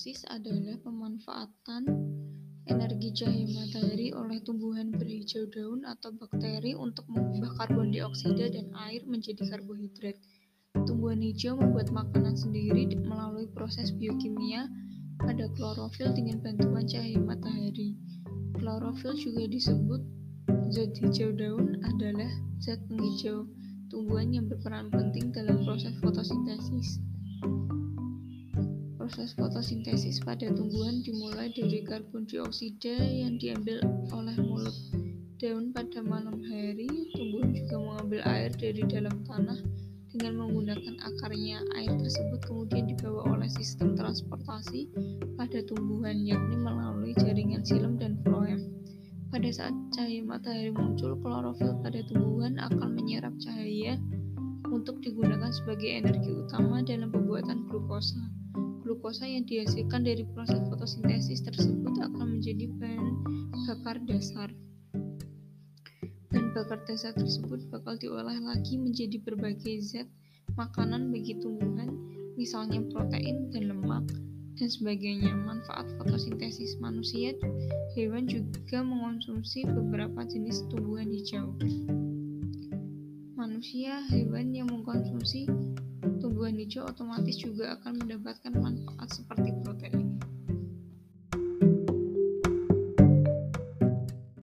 Fotosintesis adalah pemanfaatan energi cahaya matahari oleh tumbuhan berhijau daun atau bakteri untuk mengubah karbon dioksida dan air menjadi karbohidrat. Tumbuhan hijau membuat makanan sendiri melalui proses biokimia pada klorofil dengan bantuan cahaya matahari. Klorofil juga disebut zat hijau daun adalah zat penghijau tumbuhan yang berperan penting dalam proses fotosintesis. Proses fotosintesis pada tumbuhan dimulai dari karbon dioksida yang diambil oleh mulut daun pada malam hari. Tumbuhan juga mengambil air dari dalam tanah dengan menggunakan akarnya. Air tersebut kemudian dibawa oleh sistem transportasi pada tumbuhan, yakni melalui jaringan silem dan floem. Pada saat cahaya matahari muncul, klorofil pada tumbuhan akan menyerap cahaya untuk digunakan sebagai energi utama dalam pembuatan glukosa. Glukosa yang dihasilkan dari proses fotosintesis tersebut akan menjadi bahan bakar dasar. Bahan bakar dasar tersebut bakal diolah lagi menjadi berbagai zat makanan bagi tumbuhan, misalnya protein dan lemak, dan sebagainya. Manfaat fotosintesis manusia, hewan juga mengonsumsi beberapa jenis tumbuhan hijau. Manusia, hewan yang mengkonsumsi tumbuhan hijau otomatis juga akan mendapatkan manfaat seperti protein.